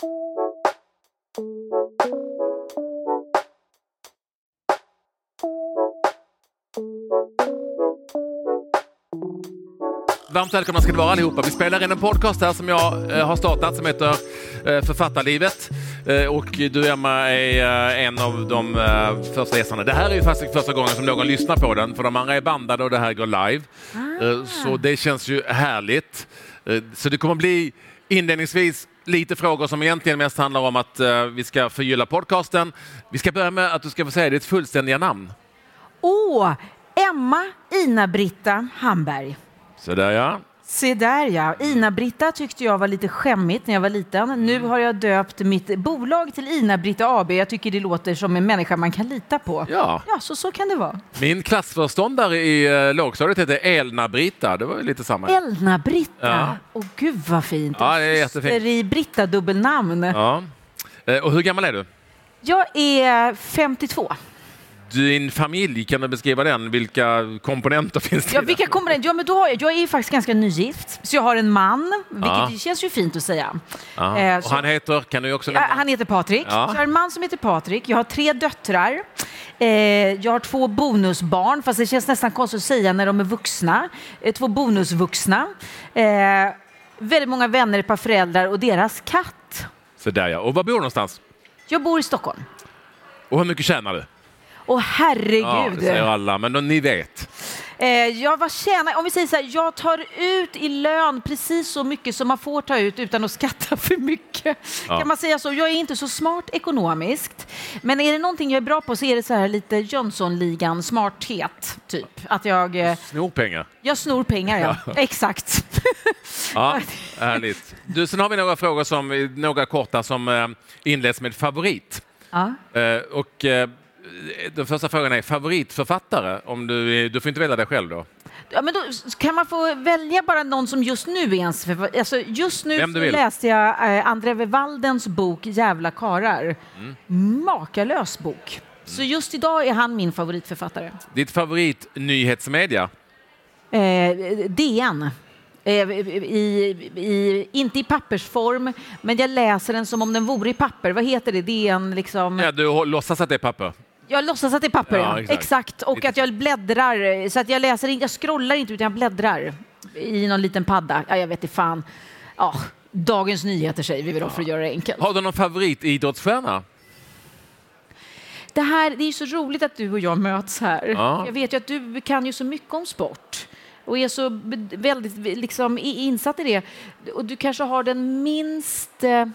Varmt välkomna ska ni vara allihopa. Vi spelar in en podcast här som jag eh, har startat som heter eh, Författarlivet. Eh, och du Emma är en av de första gästerna. Det här är ju faktiskt första gången som någon lyssnar på den för de andra är bandade och det här går live. Eh, så det känns ju härligt. Så det kommer bli inledningsvis lite frågor som egentligen mest handlar om att eh, vi ska förgylla podcasten. Vi ska börja med att du ska få säga ditt fullständiga namn. Åh, Emma Ina-Britta Hamberg. Så där ja. Se där ja. Ina-Britta tyckte jag var lite skämmigt när jag var liten. Nu har jag döpt mitt bolag till Ina-Britta AB. Jag tycker det låter som en människa man kan lita på. Ja. Ja, så, så kan det vara. Min klassförståndare i eh, lågstadiet hette Elna-Britta. Det var lite samma. Elna-Britta. Ja. Åh gud vad fint. Ja, det är jättefint. I Britta dubbelnamn. Ja. Eh, Och hur gammal är du? Jag är 52. Din familj, kan du beskriva den? Vilka komponenter finns det? Ja, vilka det? Ja, men då har jag, jag är faktiskt ganska nygift, så jag har en man, vilket Ja. känns ju fint att säga. Ja. Eh, Och han heter, kan du också nämna? han heter Patrik. Ja. Jag har en man som heter Patrik. Jag har tre döttrar. Eh, jag har två bonusbarn, fast det känns nästan konstigt att säga när de är vuxna. Eh, två bonusvuxna. Eh, väldigt många vänner, ett par föräldrar och deras katt. Så där ja. Och var bor du någonstans? Jag bor i Stockholm. Och hur mycket tjänar du? Ja, herregud. det säger alla, men då, ni vet. Eh, jag vad tjänar, om vi säger så här, jag tar ut i lön precis så mycket som man får ta ut utan att skatta för mycket. Ja. Kan man säga så? Jag är inte så smart ekonomiskt. Men är det någonting jag är bra på så är det så här lite Jönssonligan smarthet, typ. Att jag, eh, Snor pengar. jag snor pengar, ja. Exakt. Ja, härligt. Du, sen har vi några frågor, som, några korta, som eh, inleds med favorit. ja. Eh, och eh, den första frågan är favoritförfattare. Om du, du får inte välja dig själv då. Ja, men då kan man få välja bara någon som just nu är ens förfa- alltså Just nu läste jag eh, André Waldens bok Jävla karar. Mm. Makalös bok. Så just idag är han min favoritförfattare. Ditt favoritnyhetsmedia? Eh, DN. Eh, i, i, inte i pappersform, men jag läser den som om den vore i papper. Vad heter det? DN liksom... Ja, du låtsas att det är papper. Jag låtsas att det är papper, Ja, ja. exakt. Exakt. Och att jag bläddrar. Så att jag läser inte, jag scrollar inte utan jag bläddrar i någon liten padda. Ja, jag vet inte fan. Ja, Dagens Nyheter säger vi väl då för att göra det enkelt. Har du någon favoritidrottsstjärna? Det, här, det är ju så roligt att du och jag möts här. Ja. Jag vet ju att du kan ju så mycket om sport och är så väldigt liksom, insatt i det. Och du kanske har den minst eh,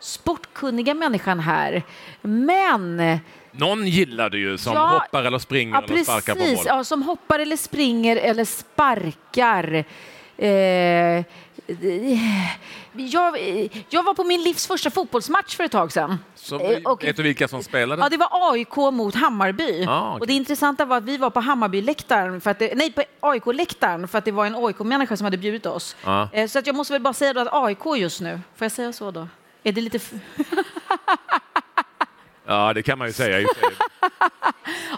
sportkunniga människan här. Men Någon gillar du ju som Ja, hoppar eller springer Ja, eller sparkar på precis. Ja, som hoppar eller springer eller sparkar. Eh, jag, jag var på min livs första fotbollsmatch för ett tag sedan. Så, Eh, och- vet du vilka som spelade? Ja, det var AIK mot Hammarby. Ah, okej. Och det intressanta var att vi var på Hammarby-läktaren, för att det, nej, på AIK-läktaren, för att det var en AIK-människa som hade bjudit oss. Ja. Eh, Så att jag måste väl bara säga att AIK just nu, får jag säga så då? Är det lite... Ja, det kan man ju säga.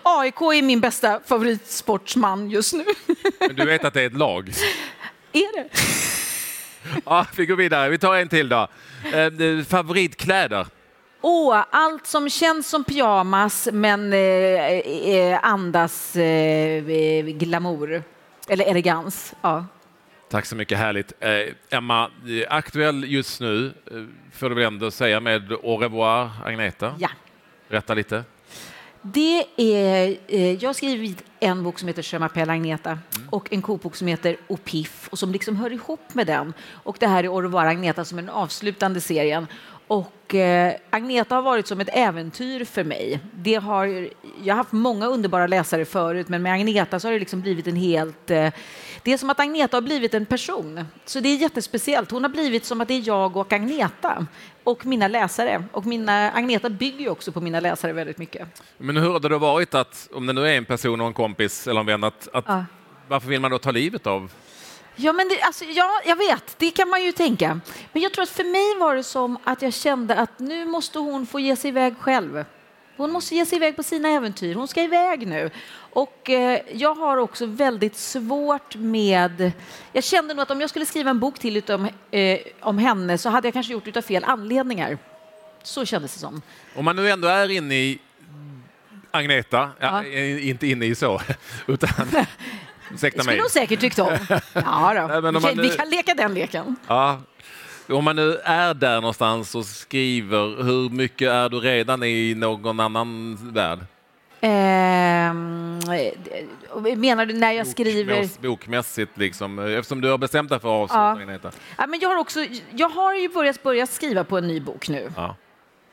AIK är min bästa favoritsportsman just nu. Men du vet att det är ett lag? är det? Ja, vi går vidare. Vi tar en till då. Eh, favoritkläder? Åh, allt som känns som pyjamas men eh, eh, andas eh, glamour. Eller elegans. Ja. Tack så mycket, härligt. Eh, Emma, eh, aktuell just nu eh, får du väl ändå säga med Au revoir, Agneta? ja. Berätta lite. Det är, eh, jag har skrivit en bok som heter m'appelle Agneta och en kokbok som heter Opiff och som liksom hör ihop med den. Och det här är revoir Agneta som är den avslutande serien. Och eh, Agneta har varit som ett äventyr för mig. Det har, jag har haft många underbara läsare förut men med Agneta så har det liksom blivit en helt... Eh, det är som att Agneta har blivit en person. Så det är jättespeciellt. Hon har blivit som att det är jag och Agneta och mina läsare. Och mina, Agneta bygger ju också på mina läsare väldigt mycket. Men hur har det varit att, om det nu är en person och en kompis eller en vän, att, att Ja. varför vill man då ta livet av? Ja, men det, alltså, ja, jag vet, det kan man ju tänka. Men jag tror att för mig var det som att jag kände att nu måste hon få ge sig iväg själv. Hon måste ge sig iväg på sina äventyr. Hon ska iväg nu. Och eh, jag har också väldigt svårt med... Jag kände nog att om jag skulle skriva en bok till utom, eh, om henne så hade jag kanske gjort det av fel anledningar. Så kändes det som. Om man nu ändå är inne i Agneta, ja, Ja. inte inne i så, utan ursäkta Det skulle hon säkert tyckt om. Ja, då. Nej, vi, man vi nu- kan leka den leken. Ja. Om man nu är där någonstans och skriver, hur mycket är du redan i någon annan värld? Ehm, eh, menar du när jag skriver... Bokmäss- Bokmässigt, liksom, eftersom du har bestämt dig för att avsluta, Ja. Ja, men jag, har också, jag har ju börjat, börjat skriva på en ny bok nu. Ja.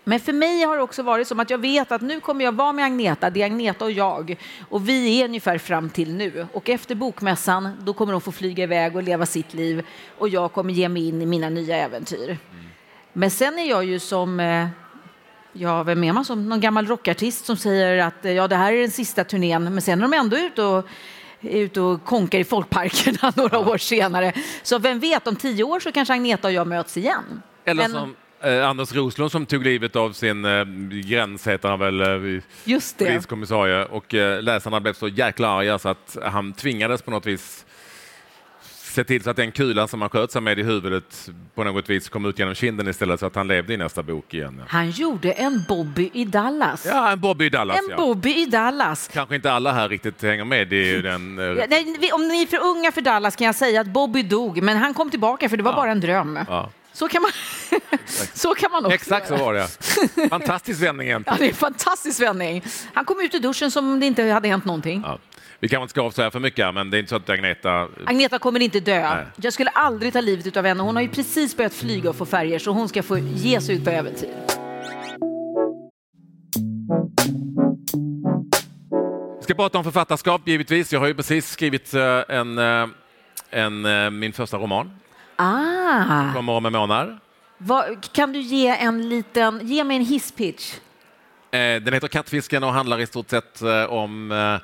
Men för mig har det också varit som att jag vet att nu kommer jag vara med Agneta, det är Agneta och jag. Och vi är ungefär fram till nu. Och efter bokmässan, då kommer hon få flyga iväg och leva sitt liv. Och jag kommer ge mig in i mina nya äventyr. Men sen är jag ju som, eh, ja vem är man som, någon gammal rockartist som säger att eh, ja det här är den sista turnén. Men sen är de ändå ute och ute och konkar i folkparkerna några år senare. Så vem vet, om tio år så kanske Agneta och jag möts igen. Eller Men- som eh, Anders Roslund som tog livet av sin eh, gräns, heter han väl, eh, Just det. poliskommissarie. Och eh, läsarna blev så jäkla arga så att han tvingades på något vis se till så att den kulan som han sköt sig med i huvudet på något vis kom ut genom kinden istället så att han levde i nästa bok igen. Ja, Han gjorde en Bobby i Dallas. ja en Bobby Dallas. en Ja. Bobby i Dallas. Kanske inte alla här riktigt hänger med i den. eh, Ja, nej, vi- om ni är för unga för Dallas kan jag säga att Bobby dog, men han kom tillbaka för det var bara en dröm. Ja. Så kan man, så kan man också Exakt så göra. var det. Fantastisk vändning Ja, egentligen. det är en fantastisk vändning. Han kom ut ur duschen som om det inte hade hänt någonting. Ja. Vi kanske inte ska avslöja för mycket men det är inte så att Agneta... Agneta kommer inte dö. Nej. Jag skulle aldrig ta livet av henne. Hon har ju precis börjat flyga och få färger så hon ska få ge sig ut på äventyr. Vi ska prata om författarskap givetvis. Jag har ju precis skrivit eh, en, eh, en, eh, min första roman. Ah, Kommer om en månad. Vad, kan du ge en liten, ge mig en hisspitch? Eh, Den heter Kattfisken och handlar i stort sett eh, om eh,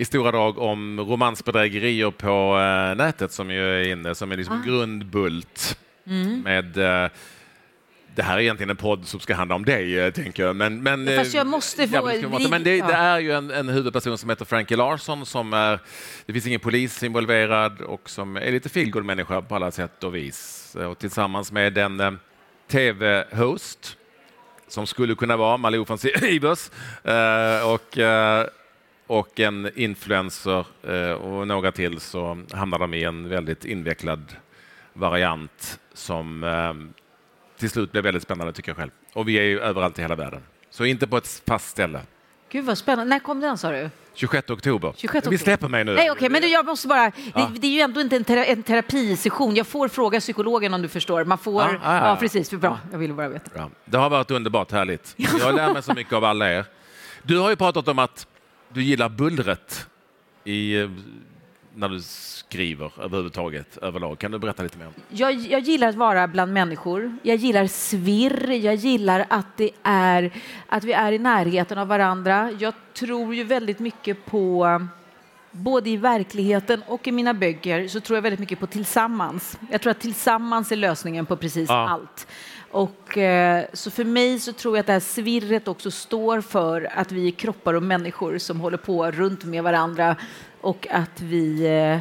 i stora drag om romansbedrägerier på nätet som ju är inne som är liksom grundbult med eh, det här är egentligen en podd som ska handla om dig, eh, tänker jag. Men, men, fast jag eh, måste få- ja, men men det, det är ju en, en huvudperson som heter Frankie Larsson som är, det finns ingen polis involverad och som är lite feelgood-människa på alla sätt och vis. Och tillsammans med en eh, tv-host som skulle kunna vara Malou von Sivers eh, och, eh, och en influencer eh, och några till så hamnar de i en väldigt invecklad variant som eh, till slut blev väldigt spännande tycker jag själv. Och vi är ju överallt i hela världen. Så inte på ett fast ställe. Gud vad spännande. När kom den sa du? 26 oktober. 26 Vi oktober. släpper mig nu. Nej, okej, men du, jag måste bara... Ja. Det, det är ju ändå inte en, tera, en terapisession. Jag får fråga psykologen om du förstår. Man får... Ja, Ja, ja, ja. precis. Bra. Jag ville bara veta. Ja, det har varit underbart härligt. Jag lär mig så mycket av alla er. Du har ju pratat om att du gillar bullret i, eh, när du skriver överhuvudtaget överlag. Kan du berätta lite mer? Jag, jag gillar att vara bland människor. Jag gillar svirr. Jag gillar att, det är, att vi är i närheten av varandra. Jag tror ju väldigt mycket på Både i verkligheten och i mina böcker så tror jag väldigt mycket på tillsammans. Jag tror att tillsammans är lösningen på precis Ja. allt. Och, eh, så för mig så tror jag att det här svirret också står för att vi är kroppar och människor som håller på runt med varandra och att vi, eh,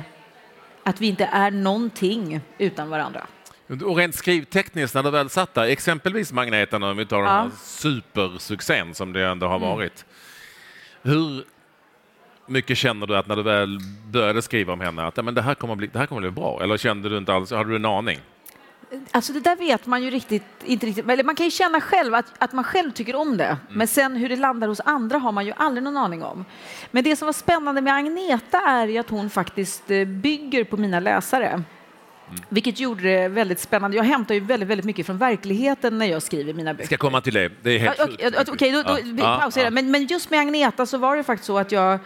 att vi inte är någonting utan varandra. Och rent skrivtekniskt, när du väl satt där, exempelvis Magneten, om vi tar den Ja. här supersuccén som det ändå har varit. Hur mycket känner du att när du väl började skriva om henne, att men det, här kommer bli, det här kommer bli bra? Eller kände du inte alls, hade du en aning? Alltså det där vet man ju riktigt, inte riktigt. Eller man kan ju känna själv att, att man själv tycker om det. Men sen hur det landar hos andra har man ju aldrig någon aning om. Men det som var spännande med Agneta är ju att hon faktiskt eh, bygger på mina läsare. Vilket gjorde det väldigt spännande. Jag hämtar ju väldigt, väldigt mycket från verkligheten när jag skriver mina böcker. Ska komma till det. Det är helt Ja. Okej, okej, då, då, Ja, pausar ja. det. Men, men just med Agneta så var det faktiskt så att jag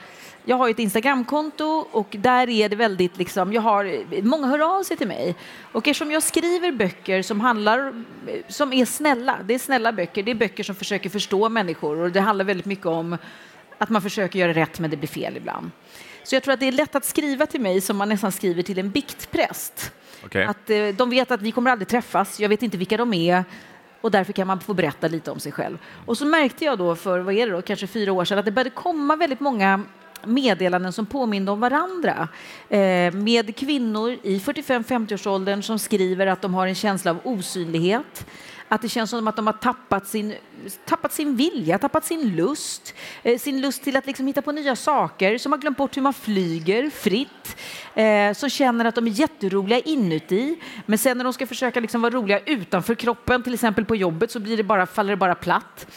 jag har ett Instagramkonto och där är det väldigt liksom, jag har, många hör av sig till mig. Och eftersom jag skriver böcker som handlar, som är snälla, det är snälla böcker, det är böcker som försöker förstå människor och det handlar väldigt mycket om att man försöker göra rätt men det blir fel ibland. Så jag tror att det är lätt att skriva till mig som man nästan skriver till en biktpräst. Okej. Att eh, de vet att vi kommer aldrig träffas, jag vet inte vilka de är. och därför kan man få berätta lite om sig själv. Och så märkte jag då för, vad är det då, kanske fyra år sedan att det började komma väldigt många meddelanden som påminde om varandra. Eh, med kvinnor i 45-50-årsåldern som skriver att de har en känsla av osynlighet. Att det känns som att de har tappat sin, tappat sin vilja, tappat sin lust, eh, sin lust till att liksom hitta på nya saker, som har glömt bort hur man flyger fritt, eh, som känner att de är jätteroliga inuti, men sen när de ska försöka liksom vara roliga utanför kroppen, till exempel på jobbet, så blir det bara, faller det bara platt.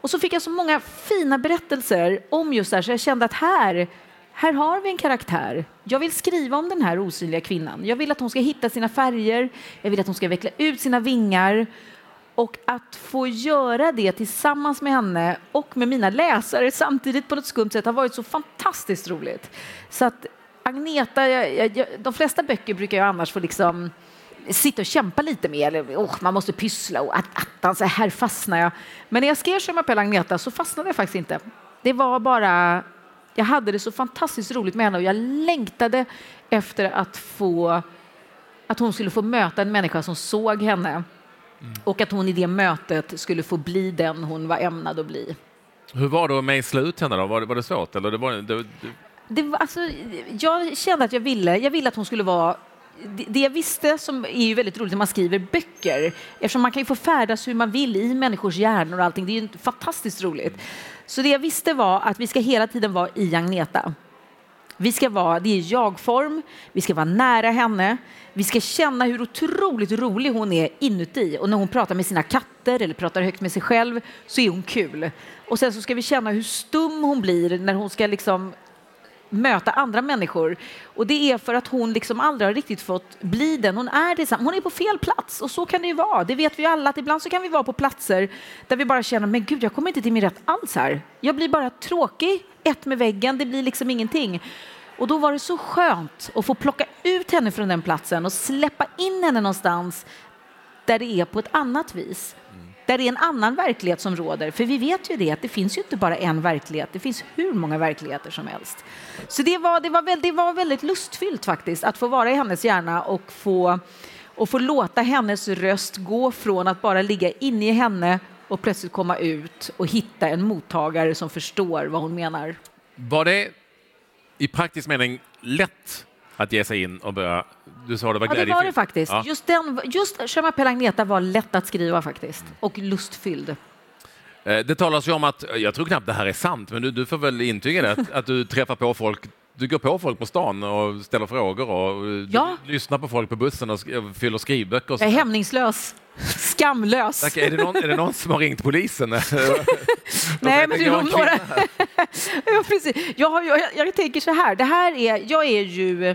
Och så fick jag så många fina berättelser om just det här, så jag kände att här, här har vi en karaktär. Jag vill skriva om den här osynliga kvinnan. Jag vill att hon ska hitta sina färger, jag vill att hon ska veckla ut sina vingar och att få göra det tillsammans med henne och med mina läsare samtidigt på något skumt sätt har varit så fantastiskt roligt. Så att Agneta, jag, jag, de flesta böcker brukar jag annars få liksom sitta och kämpa lite med. Eller, oh, man måste pyssla och att, attans, här fastnar jag. Men när jag skrev Chemin Agneta så fastnade jag faktiskt inte. Det var bara, jag hade det så fantastiskt roligt med henne och jag längtade efter att få att hon skulle få möta en människa som såg henne mm. och att hon i det mötet skulle få bli den hon var ämnad att bli. Hur var det med i slutändan? Var det, var det svårt? Eller det var, det, det... Det alltså, jag kände att jag ville, jag ville att hon skulle vara det jag visste, som är ju väldigt roligt när man skriver böcker, eftersom man kan ju få färdas hur man vill i människors hjärnor och allting, det är ju fantastiskt roligt. Så det jag visste var att vi ska hela tiden vara i Agneta. Vi ska vara, det är jag-form, vi ska vara nära henne, vi ska känna hur otroligt rolig hon är inuti och när hon pratar med sina katter eller pratar högt med sig själv så är hon kul. Och sen så ska vi känna hur stum hon blir när hon ska liksom möta andra människor. Och det är för att hon liksom aldrig har riktigt fått bli den hon är. Tillsammans. Hon är på fel plats och så kan det ju vara. Det vet vi ju alla att ibland så kan vi vara på platser där vi bara känner, men gud, jag kommer inte till min rätt alls här. Jag blir bara tråkig, ett med väggen, det blir liksom ingenting. Och då var det så skönt att få plocka ut henne från den platsen och släppa in henne någonstans där det är på ett annat vis där det är en annan verklighet som råder. För vi vet ju det, att det finns ju inte bara en verklighet, det finns hur många verkligheter som helst. Så det var, det var, väldigt, det var väldigt lustfyllt faktiskt, att få vara i hennes hjärna och få, och få låta hennes röst gå från att bara ligga inne i henne och plötsligt komma ut och hitta en mottagare som förstår vad hon menar. Var det i praktisk mening lätt att ge sig in och börja... Du sa det var. Ja, det var det faktiskt. Ja. Just, den, just Shema Pelagneta var lätt att skriva faktiskt och lustfylld. Eh, det talas ju om att, jag tror knappt det här är sant, men du, du får väl intyga det, att, att du träffar på folk du går på folk på stan och ställer frågor och ja. lyssnar på folk på bussen och fyller skrivböcker. Och jag är hämningslös. Skamlös. Tack. Är, det någon, är det någon som har ringt polisen? Nej, men det är några... ja, precis. Jag, jag, jag, tänker så här, det här är, jag är ju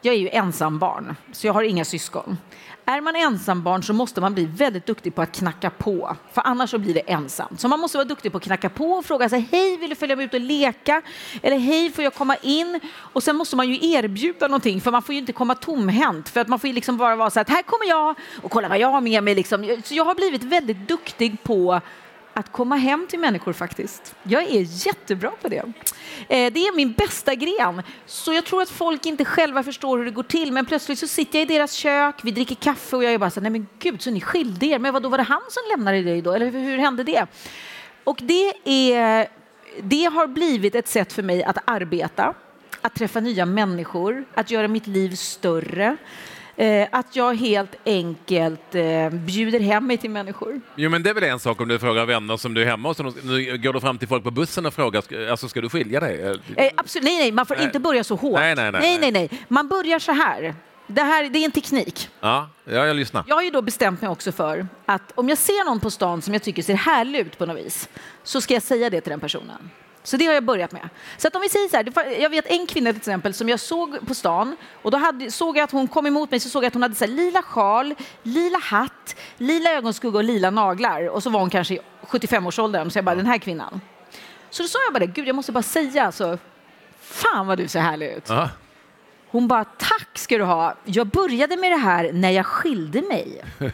jag är ju ensambarn, så jag har inga syskon. Är man ensambarn så måste man bli väldigt duktig på att knacka på, för annars så blir det ensamt. Så man måste vara duktig på att knacka på och fråga sig hej, vill du följa med ut och leka? Eller hej, får jag komma in? Och sen måste man ju erbjuda någonting, för man får ju inte komma tomhänt, för att man får ju liksom bara vara så här, här kommer jag och kolla vad jag har med mig. Liksom. Så jag har blivit väldigt duktig på att komma hem till människor faktiskt. Jag är jättebra på det. Eh, det är min bästa gren. Så jag tror att folk inte själva förstår hur det går till. Men plötsligt så sitter jag i deras kök, vi dricker kaffe och jag är bara så nej men gud, så ni skilde er. Men vad då var det han som lämnade dig då? Eller hur hände det? Och det, är, det har blivit ett sätt för mig att arbeta, att träffa nya människor, att göra mitt liv större. Eh, att jag helt enkelt eh, bjuder hem mig till människor. Jo, men det är väl en sak om du frågar vänner som du är hemma hos. Nu går du fram till folk på bussen och frågar, alltså ska du skilja dig? Eh, absolut, nej, nej, man får nej. inte börja så hårt. Nej, nej, nej, nej, nej, nej. Man börjar så här. Det här det är en teknik. Ja, ja, jag lyssnar. Jag har ju då bestämt mig också för att om jag ser någon på stan som jag tycker ser härlig ut på något vis så ska jag säga det till den personen. Så det har jag börjat med. Så att om vi säger så här, jag vet en kvinna till exempel som jag såg på stan och då hade, såg jag att hon kom emot mig så såg jag att hon hade så lila sjal, lila hatt, lila ögonskugga och lila naglar och så var hon kanske i 75-årsåldern så jag bara den här kvinnan. Så då sa jag bara gud jag måste bara säga alltså, fan vad du ser härlig ut. Aha. Hon bara tack ska du ha, jag började med det här när jag skilde mig.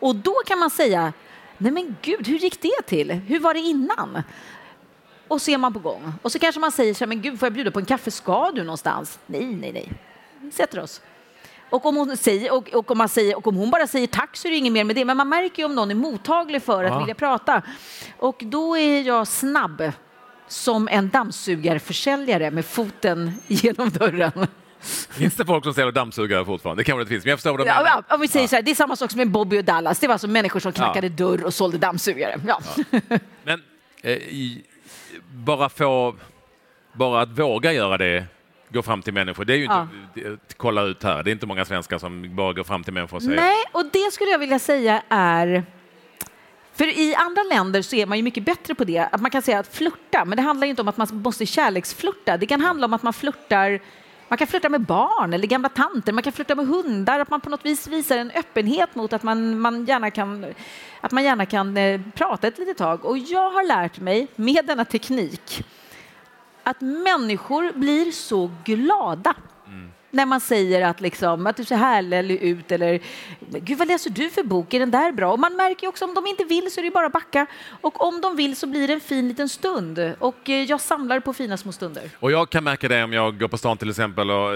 och då kan man säga Nej men gud, hur gick det till? Hur var det innan? Och så är man på gång. Och så kanske man säger så här, men gud, får jag bjuda på en kaffe? Ska du någonstans? Nej, nej, nej. Vi sätter oss. Och om, hon säger, och, och, om man säger, och om hon bara säger tack så är det inget mer med det. Men man märker ju om någon är mottaglig för att Ja. vilja prata. Och då är jag snabb som en dammsugarförsäljare med foten genom dörren. Finns det folk som säljer dammsugare fortfarande? Det kanske det finns, men jag förstår vad du Ja, menar. ja, om vi säger så här, det är samma sak som med Bobby och Dallas. Det var alltså människor som knackade dörr och sålde dammsugare. Ja. Men eh, i, bara få, bara att våga göra det, gå fram till människor, det är ju inte, det- kolla ut här, det är inte många svenskar som bara går fram till människor och säger Nej, och det skulle jag vilja säga är... För i andra länder så är man ju mycket bättre på det. Att man kan säga att flirta, men det handlar ju inte om att man måste kärleksflirta. Det kan handla om att man flirtar man kan flytta med barn eller gamla tanter, man kan flytta med hundar, att man på något vis visar en öppenhet mot att man, man gärna kan, att man gärna kan eh, prata ett litet tag. Och jag har lärt mig med denna teknik att människor blir så glada när man säger att, liksom, att du ser härlig ut eller Gud, vad läser du för bok? Är den där bra? Och man märker också om de inte vill så är det bara att backa. Och om de vill så blir det en fin liten stund. Och eh, jag samlar på fina små stunder. Och jag kan märka det om jag går på stan till exempel och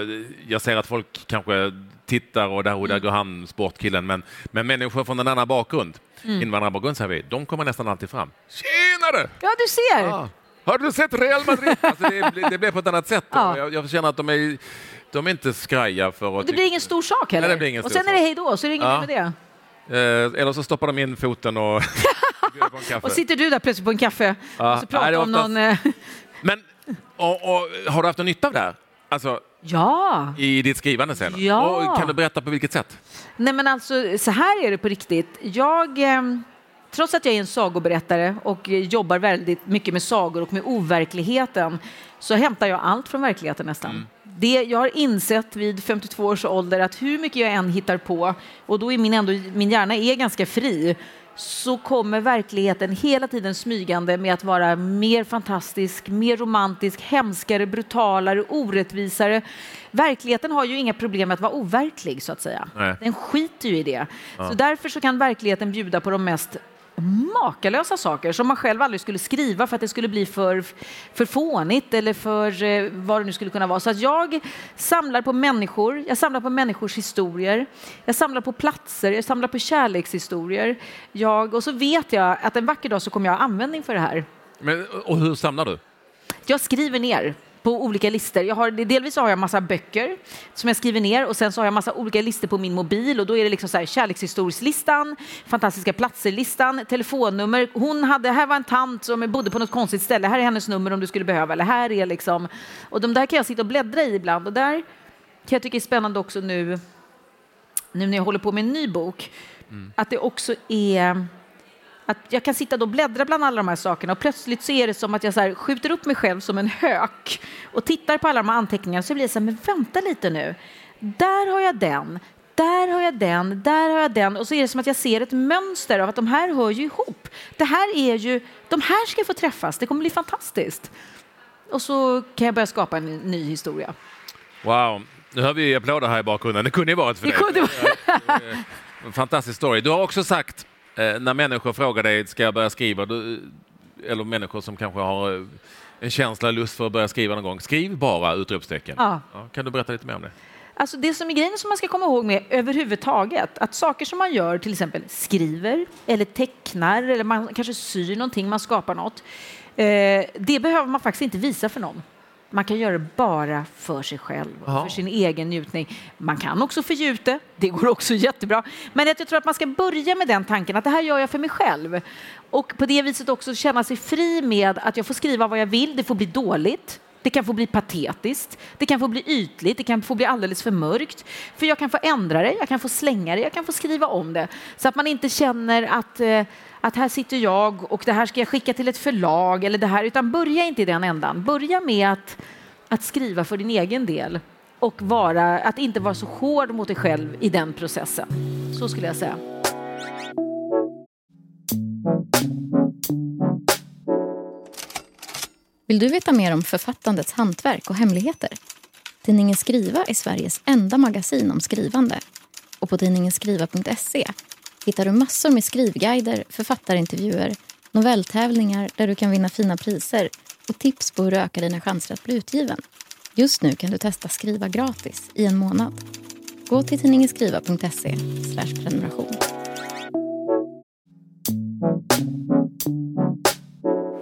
jag ser att folk kanske tittar och där, och där går han, sportkillen, men, men människor från en annan bakgrund, invandrarbakgrund säger vi, de kommer nästan alltid fram. Tjenare! Ja, du ser! Ja. Har du sett Real Madrid? Alltså det, det blir på ett annat sätt. Ja. Jag, jag känner att de är, de är inte skraja för att... Det blir ingen stor sak heller. Nej, det blir ingen och sen är det hej då, så är det inget Ja. med det. Eh, eller så stoppar de in foten och kaffe. Och sitter du där plötsligt på en kaffe Ja. och så pratar Nej, om någon... eh, Men och, och, har du haft någon nytta av det här? Alltså Ja! i ditt skrivande sen? Ja. Och kan du berätta på vilket sätt? Nej men alltså, så här är det på riktigt. Jag, eh, trots att jag är en sagoberättare och jobbar väldigt mycket med sagor och med overkligheten så hämtar jag allt från verkligheten nästan. Det, jag har insett vid 52 års ålder att hur mycket jag än hittar på, och då är min, ändå, min hjärna är ganska fri, så kommer verkligheten hela tiden smygande med att vara mer fantastisk, mer romantisk, hemskare, brutalare, orättvisare. Verkligheten har ju inga problem med att vara overklig, så att säga. Nej. Den skiter ju i det. Så därför så kan verkligheten bjuda på de mest makalösa saker som man själv aldrig skulle skriva för att det skulle bli för, för fånigt eller för eh, vad det nu skulle kunna vara. Så att jag samlar på människor, jag samlar på människors historier, jag samlar på platser, jag samlar på kärlekshistorier. Jag, och så vet jag att en vacker dag så kommer jag ha användning för det här. Men, och hur samlar du? Jag skriver ner på olika listor. Jag har, delvis har jag massa böcker som jag skriver ner och sen så har jag massa olika listor på min mobil och då är det liksom så här kärlekshistorieslistan, fantastiska platser-listan, telefonnummer. Hon hade, här var en tant som bodde på något konstigt ställe, här är hennes nummer om du skulle behöva eller här är liksom, och de där kan jag sitta och bläddra i ibland och där kan jag tycka är spännande också nu, nu när jag håller på med en ny bok, att det också är att jag kan sitta och bläddra bland alla de här sakerna och plötsligt så är det som att jag så skjuter upp mig själv som en hök och tittar på alla de här anteckningarna så blir det så här, men vänta lite nu. Där har jag den, där har jag den, där har jag den och så är det som att jag ser ett mönster av att de här hör ju ihop. Det här är ju, de här ska få träffas, det kommer bli fantastiskt. Och så kan jag börja skapa en ny historia. Wow, nu hör vi applåder här i bakgrunden. Det kunde ju varit för Det dig. kunde Fantastisk story. Du har också sagt, eh, när människor frågar dig, ska jag börja skriva? Du, eller människor som kanske har eh, en känsla och lust för att börja skriva någon gång. Skriv bara! Utropstecken. Ja. kan du berätta lite mer om det? Alltså det som är grejen som man ska komma ihåg med överhuvudtaget, att saker som man gör, till exempel skriver eller tecknar eller man kanske syr någonting, man skapar något, eh, det behöver man faktiskt inte visa för någon. Man kan göra det bara för sig själv, Jaha. för sin egen njutning. Man kan också förgjuta det, det går också jättebra. Men jag tror att man ska börja med den tanken att det här gör jag för mig själv. Och på det viset också känna sig fri med att jag får skriva vad jag vill, det får bli dåligt. Det kan få bli patetiskt, det kan få bli ytligt, det kan få bli alldeles för mörkt. För jag kan få ändra det, jag kan få slänga det, jag kan få skriva om det. Så att man inte känner att, eh, att här sitter jag och det här ska jag skicka till ett förlag eller det här, utan börja inte i den ändan. Börja med att, att skriva för din egen del och vara, att inte vara så hård mot dig själv i den processen. Så skulle jag säga. Vill du veta mer om författandets hantverk och hemligheter? Tidningen Skriva är Sveriges enda magasin om skrivande. Och på tidningen skriva.se hittar du massor med skrivguider, författarintervjuer, novelltävlingar där du kan vinna fina priser och tips på hur du ökar dina chanser att bli utgiven. Just nu kan du testa Skriva gratis i en månad. Gå till tidningenskriva.se prenumeration.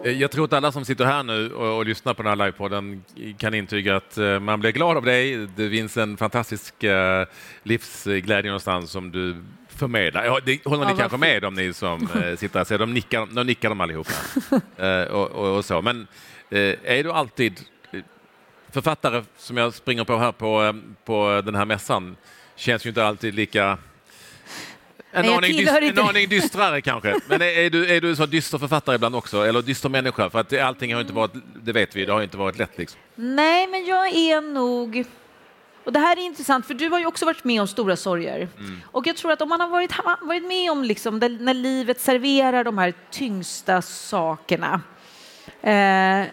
Jag tror att alla som sitter här nu och, och lyssnar på den här livepodden kan intyga att uh, man blir glad av dig. Det finns en fantastisk uh, livsglädje någonstans som du förmedlar. Ja, det håller ni kanske med om ni som sitter här. Så de nickar, de nickar de allihopa. och, och, och, så. Men är du alltid författare som jag springer på här på, på den här mässan känns ju inte alltid lika en, aning, dyst, en aning dystrare kanske. Men är, du, är du så dyster författare ibland också? Eller dyster människa? För att allting har inte varit, det vet vi, det har inte varit lätt. Liksom. Nej, men jag är nog... Och det här är intressant, för du har ju också varit med om stora sorger. Mm. Och jag tror att om man har varit, varit med om liksom, när livet serverar de här tyngsta sakerna eh,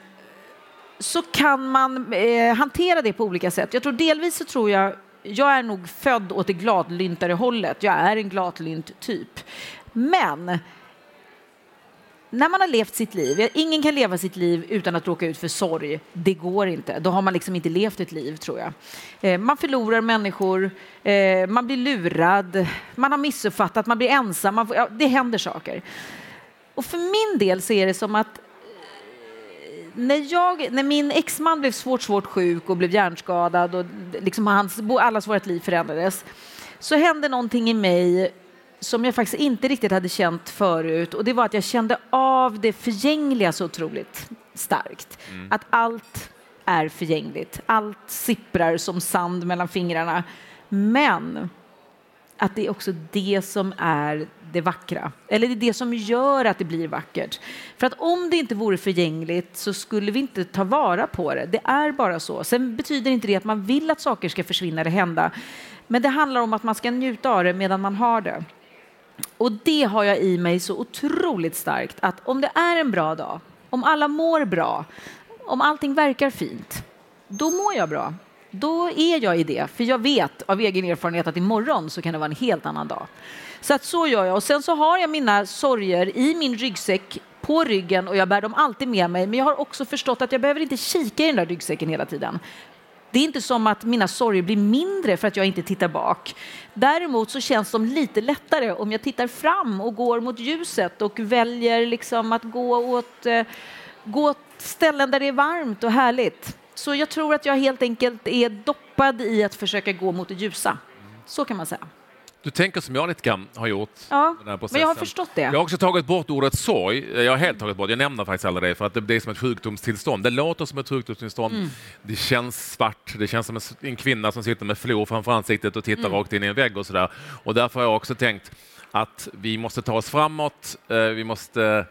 så kan man eh, hantera det på olika sätt. Jag tror delvis så tror jag jag är nog född åt det gladlyntare hållet. Jag är en gladlynt typ. Men när man har levt sitt liv, ingen kan leva sitt liv utan att råka ut för sorg. Det går inte. Då har man liksom inte levt ett liv, tror jag. Eh, man förlorar människor, eh, man blir lurad, man har missuppfattat, man blir ensam. Man får, ja, det händer saker. Och för min del så är det som att när, jag, när min exman blev svårt, svårt sjuk och blev hjärnskadad och liksom hans, allas vårt liv förändrades så hände någonting i mig som jag faktiskt inte riktigt hade känt förut och det var att jag kände av det förgängliga så otroligt starkt. Mm. Att allt är förgängligt. Allt sipprar som sand mellan fingrarna. Men att det är också det som är det vackra. Eller det är det som gör att det blir vackert. För att om det inte vore förgängligt så skulle vi inte ta vara på det. Det är bara så. Sen betyder inte det att man vill att saker ska försvinna eller hända. Men det handlar om att man ska njuta av det medan man har det. Och det har jag i mig så otroligt starkt att om det är en bra dag, om alla mår bra, om allting verkar fint, då mår jag bra då är jag i det. För jag vet av egen erfarenhet att imorgon så kan det vara en helt annan dag. Så att så gör jag. Och sen så har jag mina sorger i min ryggsäck på ryggen och jag bär dem alltid med mig. Men jag har också förstått att jag behöver inte kika i den där ryggsäcken hela tiden. Det är inte som att mina sorger blir mindre för att jag inte tittar bak. Däremot så känns de lite lättare om jag tittar fram och går mot ljuset och väljer liksom att gå åt, eh, gå åt ställen där det är varmt och härligt. Så jag tror att jag helt enkelt är doppad i att försöka gå mot det ljusa. Så kan man säga. Du tänker som jag lite grann har gjort. Ja, men jag har förstått det. Jag har också tagit bort ordet sorg. Jag har helt tagit bort Jag nämner faktiskt aldrig det för att det är som ett sjukdomstillstånd. Det låter som ett sjukdomstillstånd. Mm. Det känns svart. Det känns som en kvinna som sitter med flor framför ansiktet och tittar mm. rakt in i en vägg och sådär. Och därför har jag också tänkt att vi måste ta oss framåt. Eh, vi måste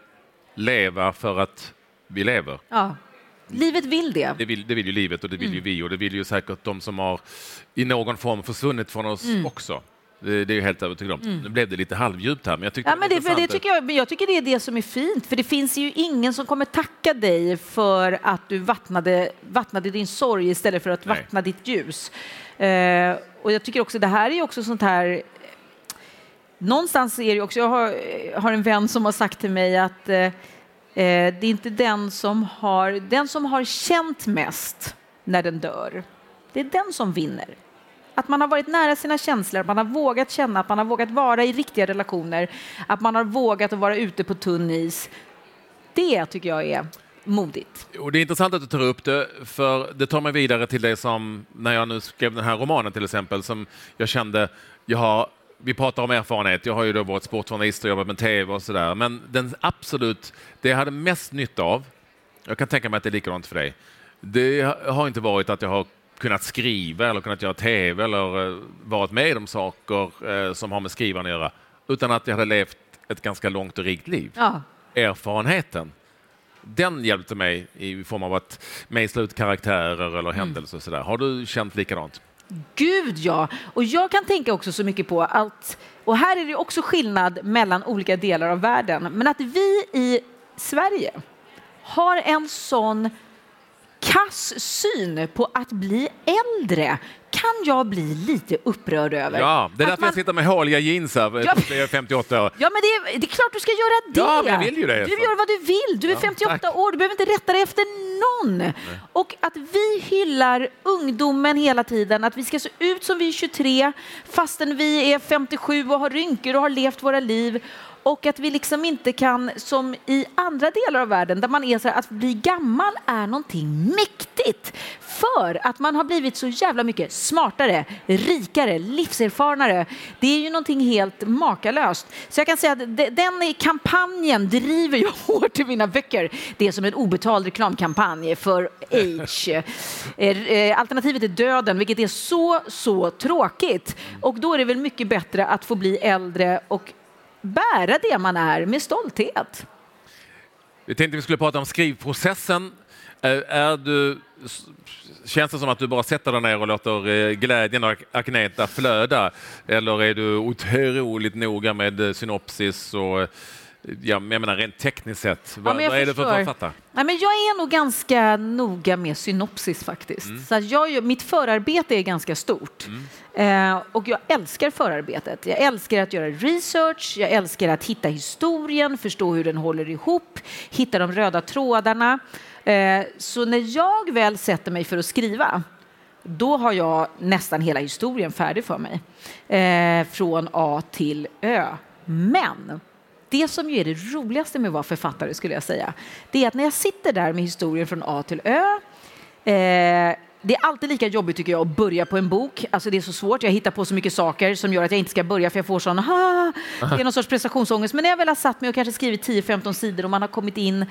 leva för att vi lever. Ja. Livet vill det. Det vill, det vill ju livet och det vill mm. ju vi och det vill ju säkert de som har i någon form försvunnit från oss mm. också. Det, det är jag helt övertygad om. Mm. Nu blev det lite halvdjupt här, men jag tycker ja, men det, det, det tycker jag, men jag tycker det är det som är fint, för det finns ju ingen som kommer tacka dig för att du vattnade, vattnade din sorg istället för att Nej. vattna ditt ljus. Eh, och jag tycker också det här är också sånt här Någonstans är det också, jag har, har en vän som har sagt till mig att Eh, Eh, det är inte den som, har, den som har känt mest när den dör. Det är den som vinner. Att man har varit nära sina känslor, att man har vågat känna, att man har vågat vara i riktiga relationer, att man har vågat att vara ute på tunn is. Det tycker jag är modigt. Och det är intressant att du tar upp det, för det tar mig vidare till det som när jag nu skrev den här romanen till exempel, som jag kände, jag har vi pratar om erfarenhet. Jag har ju då varit sportjournalist och jobbat med tv och sådär. Men den absolut, det jag hade mest nytta av, jag kan tänka mig att det är likadant för dig, det har inte varit att jag har kunnat skriva eller kunnat göra tv eller eh, varit med om saker eh, som har med skrivande att göra, utan att jag hade levt ett ganska långt och rikt liv. Ja. Erfarenheten, den hjälpte mig i form av att mejsla ut karaktärer eller mm. händelser och sådär. Har du känt likadant? Gud ja! Och jag kan tänka också så mycket på att, och här är det också skillnad mellan olika delar av världen, men att vi i Sverige har en sån kass syn på att bli äldre kan jag bli lite upprörd över. Ja, det är Att därför man- jag sitter med håliga jeans här, Ja. jag är 58 år. Ja, men det är, det är klart du ska göra det. Ja, men jag vill ju det. Du gör vad du vill. Du är Ja, 58 tack. år, du behöver inte rätta dig efter någon. Och att vi hyllar ungdomen hela tiden, att vi ska se ut som vi är 23 fastän vi är 57 och har rynkor och har levt våra liv. Och att vi liksom inte kan, som i andra delar av världen, där man är så här, att bli gammal är någonting mäktigt. För att man har blivit så jävla mycket smartare, rikare, livserfarnare. Det är ju någonting helt makalöst. Så jag kan säga att de- den kampanjen driver jag hårt i mina böcker. Det är som en obetald reklamkampanj för age. Eh, eh, Alternativet är döden, vilket är så, så tråkigt. Och då är det väl mycket bättre att få bli äldre och bära det man är med stolthet. Vi tänkte vi skulle prata om skrivprocessen. Eh, är du, känns det som att du bara sätter dig ner och låter eh, glädjen och Agneta flöda? Eller är du otroligt noga med eh, synopsis och ja, jag menar rent tekniskt sett? Vad, men jag vad är det för författare? Nej, men jag är nog ganska noga med synopsis faktiskt. Mm. Så jag, mitt förarbete är ganska stort. Mm. Eh, och jag älskar förarbetet. Jag älskar att göra research, jag älskar att hitta historien, förstå hur den håller ihop, hitta de röda trådarna. Eh, så när jag väl sätter mig för att skriva, då har jag nästan hela historien färdig för mig. Eh, från A till Ö. Men det som ju är det roligaste med att vara författare skulle jag säga, det är att när jag sitter där med historien från A till Ö, eh, det är alltid lika jobbigt tycker jag att börja på en bok. Alltså det är så svårt, jag hittar på så mycket saker som gör att jag inte ska börja för jag får sån, "Ah", det är någon sorts prestationsångest. Men när jag väl har satt mig och kanske skrivit 10-15 sidor och man har kommit in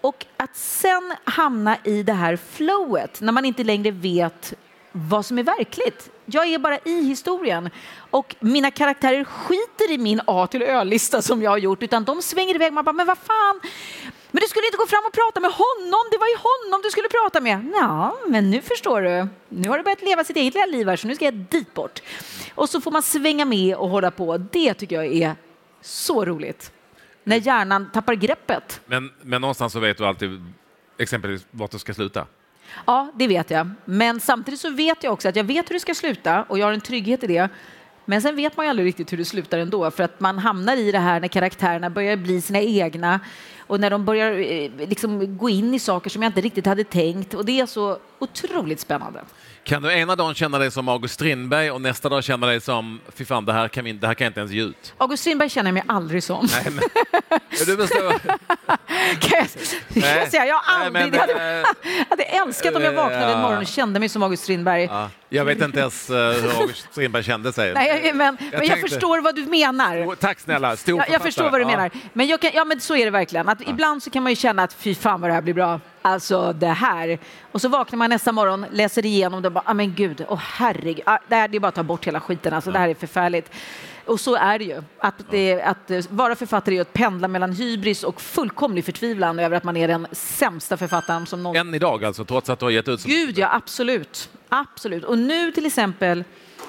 och att sen hamna i det här flowet när man inte längre vet vad som är verkligt. Jag är bara i historien och mina karaktärer skiter i min A till Ö-lista som jag har gjort utan de svänger iväg. Man bara, men vad fan? Men du skulle inte gå fram och prata med honom, det var ju honom du skulle prata med. Ja, men nu förstår du. Nu har du börjat leva sitt eget lilla liv här så nu ska jag dit bort. Och så får man svänga med och hålla på. Det tycker jag är så roligt. När hjärnan tappar greppet. Men, men någonstans så vet du alltid exempelvis vart du ska sluta. Ja, det vet jag. Men samtidigt så vet jag också att jag vet hur det ska sluta och jag har en trygghet i det. Men sen vet man ju aldrig riktigt hur det slutar ändå för att man hamnar i det här när karaktärerna börjar bli sina egna och när de börjar eh, liksom gå in i saker som jag inte riktigt hade tänkt och det är så otroligt spännande. Kan du ena dagen känna dig som August Strindberg och nästa dag känna dig som, fy fan, det här kan, vi, det här kan jag inte ens ge ut? August Strindberg känner jag mig aldrig som. Nej, men, du förstår. Kan jag, kan jag säga. Jag har Nej, aldrig... men, jag hade, eh, hade älskat om jag vaknade en morgon och kände mig som August Strindberg. Ja, jag vet inte ens eh, hur August Strindberg kände sig. Nej, men, men jag tänkte- förstår vad du menar. Oh, Tack snälla, stor Ja, jag författare. förstår vad du menar. Men, jag kan, ja, men så är det verkligen. Att Ibland så kan man ju känna att fy fan vad det här blir bra. Alltså det här. Och så vaknar man nästa morgon, läser igenom det och bara, ah, men gud, åh herregud. Ah, det, här, det är bara att ta bort hela skiten. Alltså, Det här är förfärligt. Och så är det ju. Att, det, att eh, vara författare är att pendla mellan hybris och fullkomlig förtvivlan över att man är den sämsta författaren som någonsin Än idag alltså, trots att du har gett ut... Som... Gud, ja absolut. absolut. Och nu till exempel,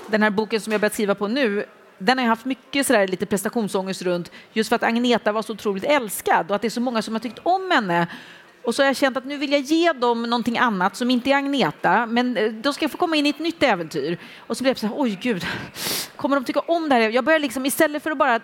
den här boken som jag börjat skriva på nu, den har jag haft mycket sådär, lite prestationsångest runt just för att Agneta var så otroligt älskad och att det är så många som har tyckt om henne. Och så har jag känt att nu vill jag ge dem någonting annat som inte är Agneta, men eh, de ska få komma in i ett nytt äventyr. Och så blev jag så här, oj gud, kommer de tycka om det här? Jag börjar liksom, istället för att bara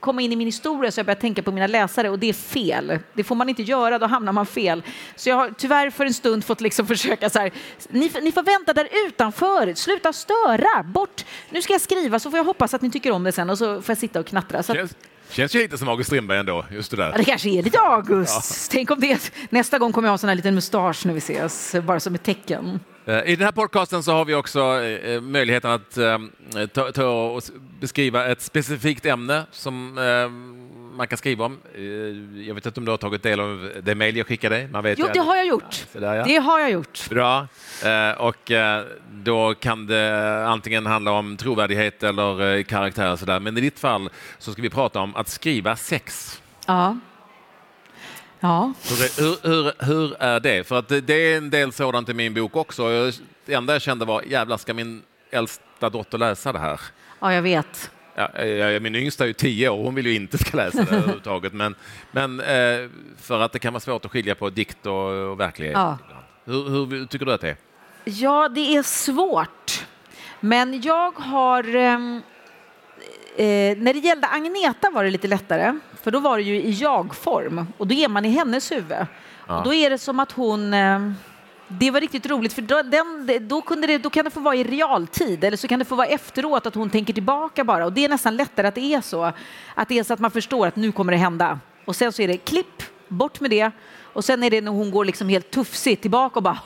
komma in i min historia så jag börjat tänka på mina läsare och det är fel. Det får man inte göra, då hamnar man fel. Så jag har tyvärr för en stund fått liksom försöka så här, ni, ni får vänta där utanför, sluta störa, bort. Nu ska jag skriva så får jag hoppas att ni tycker om det sen och så får jag sitta och knattra. Så att, Känns, ju lite som August Strindberg ändå, just det där. Ja, det kanske är lite August. Tänk om det nästa gång kommer jag ha en sån här liten mustasch när vi ses, bara som ett tecken. Eh, I den här podcasten så har vi också eh, möjligheten att eh, ta, ta och beskriva ett specifikt ämne som eh, man kan skriva om. Eh, Jag vet inte om du har tagit del av det mejl jag skickade dig? Man vet Jo, det har jag gjort. Så där, ja. Det har jag gjort. Bra. Eh, Och eh, då kan det antingen handla om trovärdighet eller eh, karaktär och sådär. Men i ditt fall så ska vi prata om att skriva sex. Ja. Ja. Hur, hur, hur, är det? För att det, är en del sådant i min bok också. Det enda jag kände var, jävlar ska min äldsta dotter läsa det här? ja, jag vet. Ja, min yngsta är ju tio år, hon vill ju inte ska läsa det överhuvudtaget. Men, men eh, för att det kan vara svårt att skilja på dikt och, och verklighet. Ja. Hur, hur tycker du att det är? Ja, det är svårt. Men jag har... ehm, Eh, när det gällde Agneta var det lite lättare, för då var det ju i jag-form och då är man i hennes huvud. Ja. Och då är det som att hon... Eh, det var riktigt roligt, för då, den, då, kunde det, då kan det få vara i realtid eller så kan det få vara efteråt, att hon tänker tillbaka bara. Och det är nästan lättare att det är så. Att det är så att man förstår att nu kommer det hända. Och sen så är det klipp, bort med det. Och sen är det när hon går liksom helt tuffsigt tillbaka och bara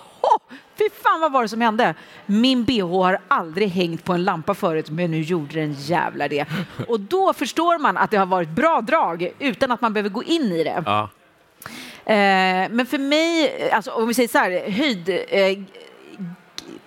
fy fan vad var det som hände? Min bh har aldrig hängt på en lampa förut, men nu gjorde den jävlar det. Och då förstår man att det har varit bra drag utan att man behöver gå in i det. Ja. Eh, men för mig, alltså, om vi säger så här, höjd... Eh,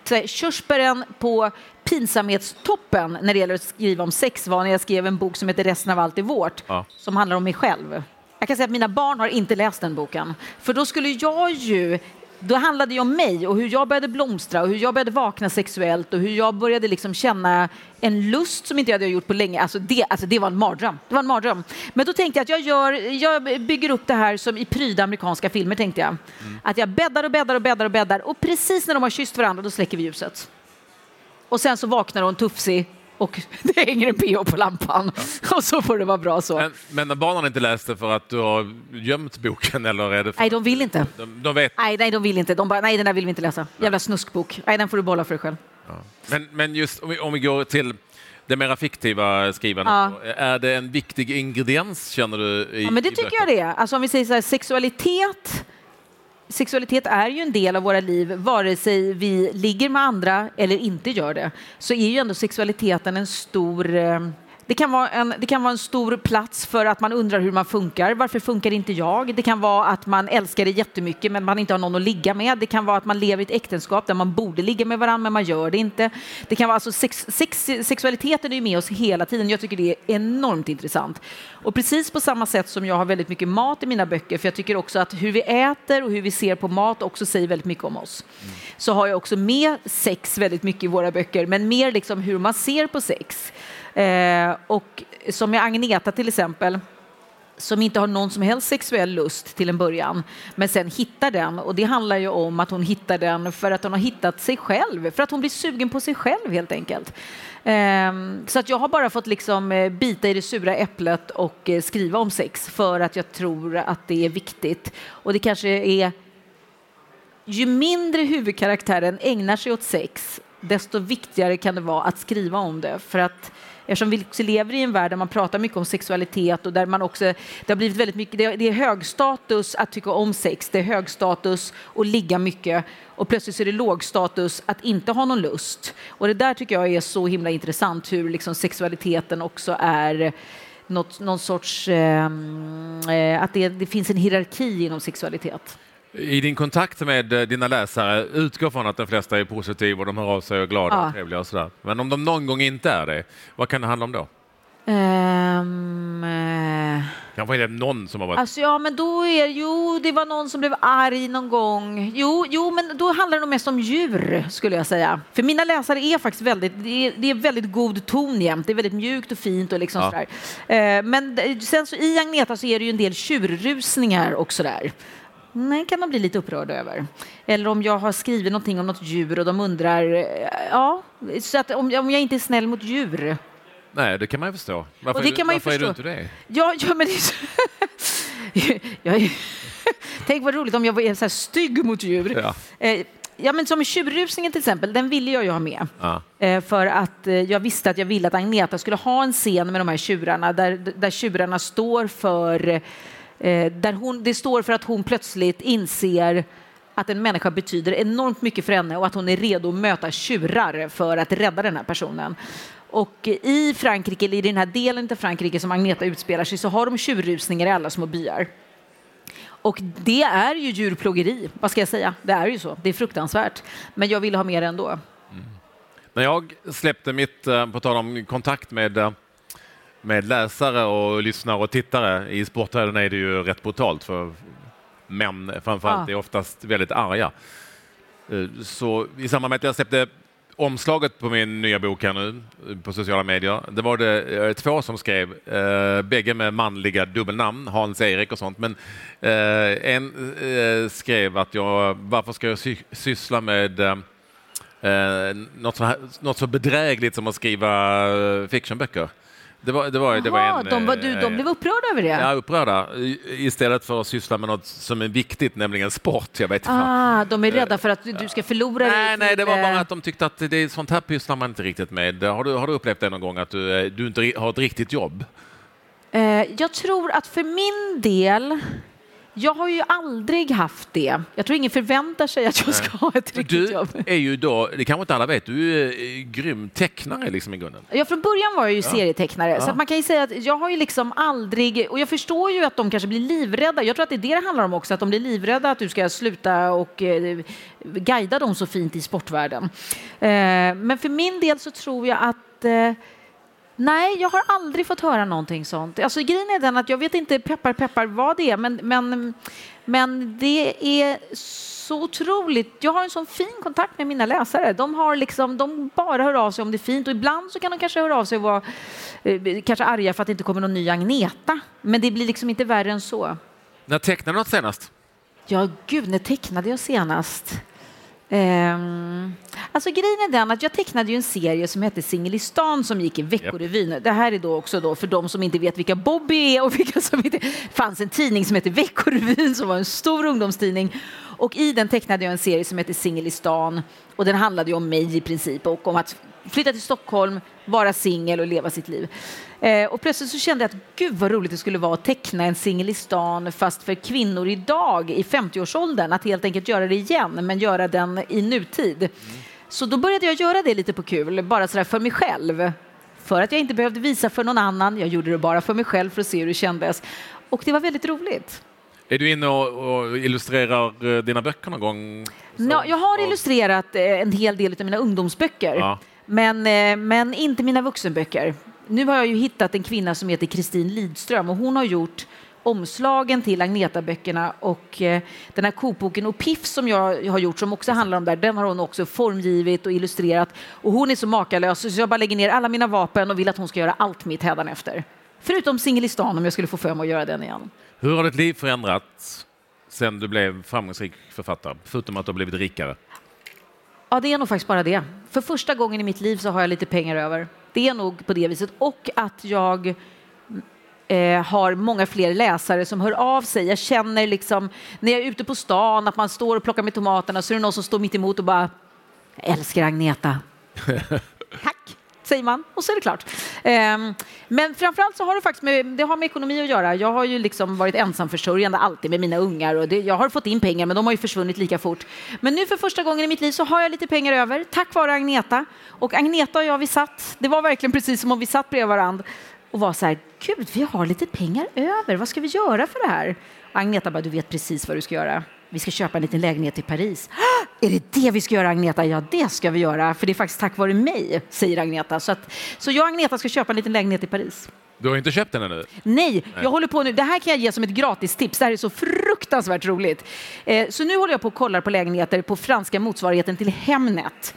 så här, körsbären på pinsamhetstoppen när det gäller att skriva om sex var när jag skrev en bok som heter Resten av allt är vårt, Ja. som handlar om mig själv. Jag kan säga att mina barn har inte läst den boken, för då skulle jag ju då handlade det om mig och hur jag började blomstra och hur jag började vakna sexuellt och hur jag började liksom känna en lust som inte jag hade gjort på länge. Alltså det, alltså det var en mardröm. Det var en mardröm. Men då tänkte jag att jag, gör, jag bygger upp det här som i pryda amerikanska filmer tänkte jag. Att jag bäddar och bäddar och bäddar och bäddar och precis när de har kysst varandra då släcker vi ljuset. Och sen så vaknar hon tufsig och det hänger en PH på lampan. Och så får det vara bra så. Men, men när barnen inte läste för att du har gömt boken eller är det Nej, de vill inte. de, de vet? Nej, nej, de vill inte. De bara, nej, den där vill vi inte läsa. Jävla snuskbok. Nej, den får du behålla för dig själv. Men, men just om vi, om vi går till det mera fiktiva skrivandet, är det en viktig ingrediens känner du? I, Ja, men det tycker jag det är. Alltså om vi säger så här, sexualitet Sexualitet är ju en del av våra liv, vare sig vi ligger med andra eller inte gör det. Så är ju ändå sexualiteten en stor... Eh, det kan, vara en, det kan vara en stor plats för att man undrar hur man funkar. Varför funkar inte jag? Det kan vara att man älskar det jättemycket men man inte har någon att ligga med. Det kan vara att man lever i ett äktenskap där man borde ligga med varandra men man gör det inte. Det kan vara alltså sex, sex, sexualiteten är ju med oss hela tiden. Jag tycker det är enormt intressant. Och precis på samma sätt som jag har väldigt mycket mat i mina böcker, för jag tycker också att hur vi äter och hur vi ser på mat också säger väldigt mycket om oss. Så har jag också med sex väldigt mycket i våra böcker, men mer liksom hur man ser på sex. Eh, och som med Agneta till exempel, som inte har någon som helst sexuell lust till en början, men sen hittar den. Och det handlar ju om att hon hittar den för att hon har hittat sig själv, för att hon blir sugen på sig själv helt enkelt. Ehm, så att jag har bara fått liksom eh, bita i det sura äpplet och eh, skriva om sex för att jag tror att det är viktigt. Och det kanske är ju mindre huvudkaraktären ägnar sig åt sex, desto viktigare kan det vara att skriva om det. För att eftersom vi också lever i en värld där man pratar mycket om sexualitet och där man också, det har blivit väldigt mycket, det är, hög status att tycka om sex, det är hög status att ligga mycket och plötsligt så är det låg status att inte ha någon lust. Och det där tycker jag är så himla intressant hur liksom sexualiteten också är något, någon sorts, ehm, eh, att det, det finns en hierarki inom sexualitet. I din kontakt med eh, dina läsare, utgå från att de flesta är positiva och de hör av sig och är glada Ja. och trevliga och sådär. Men om de någon gång inte är det, vad kan det handla om då? Eh, Kanske är det någon som har varit... alltså ja, men då är jo, det var någon som blev arg någon gång. Jo, jo, men då handlar det nog mest om djur skulle jag säga. För mina läsare är faktiskt väldigt, det är, det är väldigt god ton jämt. Det är väldigt mjukt och fint och liksom Ja. sådär. Eh, men sen så i Agneta så är det ju en del tjurrusningar och sådär. Nej, kan de bli lite upprörda över. Eller om jag har skrivit någonting om något djur och de undrar, eh, ja, så att om, om jag inte är snäll mot djur. Nej, det kan man ju förstå. Varför, Och det kan man ju varför är du förstå. inte det? Ja, ja men det. Tänk vad roligt om jag var så här stygg mot djur. Ja. Eh, ja, men som tjurrusningen till exempel, den ville jag ju ha med. Ja. Eh, för att eh, jag visste att jag ville att Agneta skulle ha en scen med de här tjurarna där, där tjurarna står för... Eh, där hon, det står för att hon plötsligt inser att en människa betyder enormt mycket för henne och att hon är redo att möta tjurar för att rädda den här personen. Och i Frankrike, eller i den här delen av Frankrike som Agneta utspelar sig, så har de tjurrusningar i alla små byar. Och det är ju djurplågeri, vad ska jag säga? Det är ju så, det är fruktansvärt. Men jag ville ha mer ändå. Mm. När jag släppte mitt, eh, på tal om kontakt med, eh, med läsare och lyssnare och tittare, i Sportvärlden är det ju rätt brutalt för män framförallt Ja. är oftast väldigt arga. Eh, Så i samband med att jag släppte omslaget på min nya bok här nu på sociala medier. Det var det två som skrev, eh, bägge med manliga dubbelnamn, Hans-Erik och sånt. Men eh, en eh, skrev att jag, varför ska jag sy syssla med eh, något, så, något så bedrägligt som att skriva fictionböcker? Det var, det var, det var en, de, var, du, de blev upprörda över det? Ja, upprörda. Istället för att syssla med något som är viktigt, nämligen sport. Jag vet ah, de är rädda för att du ska förlora Nej, dig nej, det var bara att de tyckte att det är sånt här pysslar man inte riktigt med. Har du, har du upplevt det någon gång, att du, du inte har ett riktigt jobb? Eh, jag tror att för min del jag har ju aldrig haft det. Jag tror ingen förväntar sig att jag ska ha ett riktigt du jobb. är ju då, det kanske inte alla vet, du är grym tecknare liksom i grunden. Ja, från början var jag ju ja. serietecknare, ja. så man kan ju säga att jag har ju liksom aldrig, och jag förstår ju att de kanske blir livrädda. Jag tror att det är det det handlar om också, att de blir livrädda att du ska sluta och eh, guida dem så fint i sportvärlden. Eh, men för min del så tror jag att eh, Nej, jag har aldrig fått höra någonting sånt. Alltså, grejen är den att jag vet inte peppar peppar vad det är, men, men, men det är så otroligt. Jag har en sån fin kontakt med mina läsare. De, har liksom, de bara hör av sig om det är fint och ibland så kan de kanske höra av sig och vara eh, kanske arga för att det inte kommer någon ny Agneta. Men det blir liksom inte värre än så. När tecknade du något senast? Ja, gud, när tecknade jag senast? Um, alltså grejen är den att jag tecknade ju en serie som hette Singelistan som gick i Veckorevyn. Yep. Det här är då också då för de som inte vet vilka Bobby är och vilka som inte... Fanns en tidning som hette Veckorevyn som var en stor ungdomstidning och i den tecknade jag en serie som hette Singelistan och den handlade ju om mig i princip och om att flytta till Stockholm, vara singel och leva sitt liv. Eh, och plötsligt så kände jag att gud vad roligt det skulle vara att teckna en singel i stan fast för kvinnor idag i 50-årsåldern. Att helt enkelt göra det igen, men göra den i nutid. Mm. Så då började jag göra det lite på kul, bara sådär för mig själv. För att jag inte behövde visa för någon annan. Jag gjorde det bara för mig själv för att se hur det kändes. Och det var väldigt roligt. Är du inne och, illustrerar eh, dina böcker någon gång? Så, jag har illustrerat eh, en hel del av mina ungdomsböcker. Ja. Men, eh, men inte mina vuxenböcker. Nu har jag ju hittat en kvinna som heter Kristin Lidström och hon har gjort omslagen till Agneta-böckerna och eh, den här kokboken och Piff som jag har gjort som också handlar om det den har hon också formgivit och illustrerat och hon är så makalös så jag bara lägger ner alla mina vapen och vill att hon ska göra allt mitt hädanefter. Förutom Singelistan om jag skulle få för mig att göra den igen. Hur har ditt liv förändrats sen du blev framgångsrik författare, förutom att du har blivit rikare? Ja, det är nog faktiskt bara det. För första gången i mitt liv så har jag lite pengar över. Det är nog på det viset. Och att jag eh, har många fler läsare som hör av sig. Jag känner liksom när jag är ute på stan att man står och plockar med tomaterna så är det någon som står mitt emot och bara jag älskar Agneta. Tack säger man och så är det klart. Ehm, men framförallt så har det faktiskt med, det har med ekonomi att göra. Jag har ju liksom varit ensamförsörjande alltid med mina ungar och det, jag har fått in pengar men de har ju försvunnit lika fort. Men nu för första gången i mitt liv så har jag lite pengar över tack vare Agneta. Och Agneta och jag vi satt, det var verkligen precis som om vi satt bredvid varandra och var så här, gud vi har lite pengar över, vad ska vi göra för det här? Agneta bara, du vet precis vad du ska göra vi ska köpa en liten lägenhet i Paris. Är det det vi ska göra Agneta? Ja, det ska vi göra, för det är faktiskt tack vare mig, säger Agneta. Så, att, så jag och Agneta ska köpa en liten lägenhet i Paris. Du har inte köpt den ännu? Nej, Nej, jag håller på nu. Det här kan jag ge som ett gratistips. Det här är så fruktansvärt roligt. Eh, så nu håller jag på och kollar på lägenheter på franska motsvarigheten till Hemnet.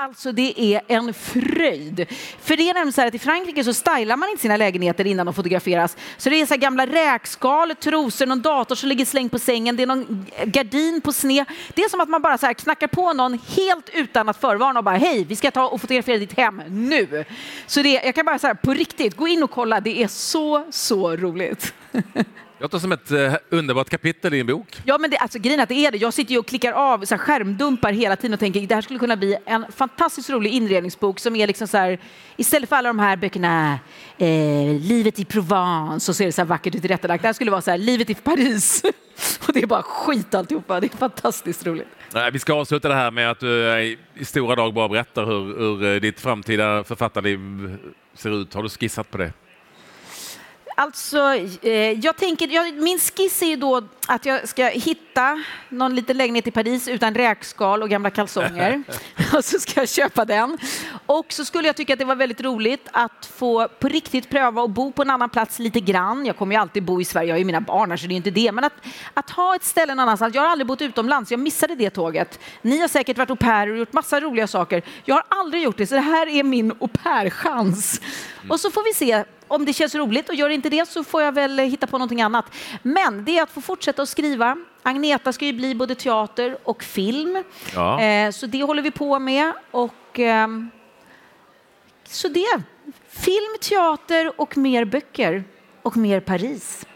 Alltså det är en fröjd. För det är nämligen så här att i Frankrike så stylar man inte sina lägenheter innan de fotograferas. Så det är så här gamla räkskal, trosor, någon dator som ligger slängd på sängen, det är någon gardin på sned. Det är som att man bara så här knackar på någon helt utan att förvarna och bara hej, vi ska ta och fotografera ditt hem nu. Så det, jag kan bara säga på riktigt, gå in och kolla, det är så, så roligt. låter som ett uh, underbart kapitel i en bok. Ja, men det, alltså, grejen att det är det. Jag sitter ju och klickar av så här, skärmdumpar hela tiden och tänker det här skulle kunna bli en fantastiskt rolig inredningsbok som är liksom så här, istället för alla de här böckerna, eh, livet i Provence och så är det så här vackert och tillrättalagt. Det här skulle vara så här, livet i Paris. och det är bara skit alltihopa. Det är fantastiskt roligt. Nej, vi ska avsluta det här med att du eh, i stora drag bara berättar hur, hur eh, ditt framtida författarliv ser ut. Har du skissat på det? Alltså, eh, jag tänker, jag, min skiss är ju då att jag ska hitta någon liten lägenhet i Paris utan räkskal och gamla kalsonger. och så ska jag köpa den. Och så skulle jag tycka att det var väldigt roligt att få på riktigt pröva att bo på en annan plats lite grann. Jag kommer ju alltid bo i Sverige, jag har ju mina barn så det är inte det. Men att, att ha ett ställe någon annanstans. Jag har aldrig bott utomlands, jag missade det tåget. Ni har säkert varit au pair och gjort massa roliga saker. Jag har aldrig gjort det, så det här är min au pair-chans. Och så får vi se om det känns roligt och gör inte det så får jag väl hitta på någonting annat. Men det är att få fortsätta att skriva. Agneta ska ju bli både teater och film. Ja. Eh, så det håller vi på med. Och, ehm, så det. Film, teater och mer böcker. Och mer Paris.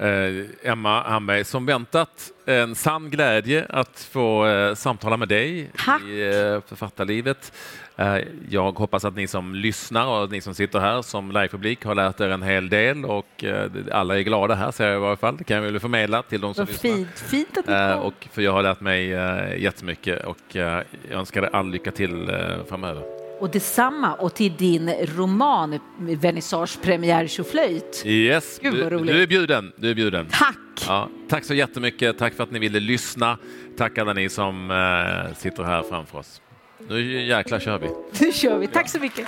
Eh, Emma Hamberg, som väntat en sann glädje att få eh, samtala med dig Tack. i eh, författarlivet. Eh, jag hoppas att ni som lyssnar och ni som sitter här som livepublik har lärt er en hel del och eh, alla är glada här ser jag i varje fall. Det kan jag väl förmedla till de som Vad lyssnar. fint. Fint att ni Eh, och för jag har lärt mig jättemycket och jag önskar dig all lycka till framöver. Och detsamma och till din roman Vernissage premiär tjoflöjt. Yes, Gud, du, du är bjuden. Du är bjuden. Tack! Ja, tack så jättemycket. Tack för att ni ville lyssna. Tack alla ni som eh, sitter här framför oss. Nu jäklar kör vi. Nu kör vi. Tack så mycket.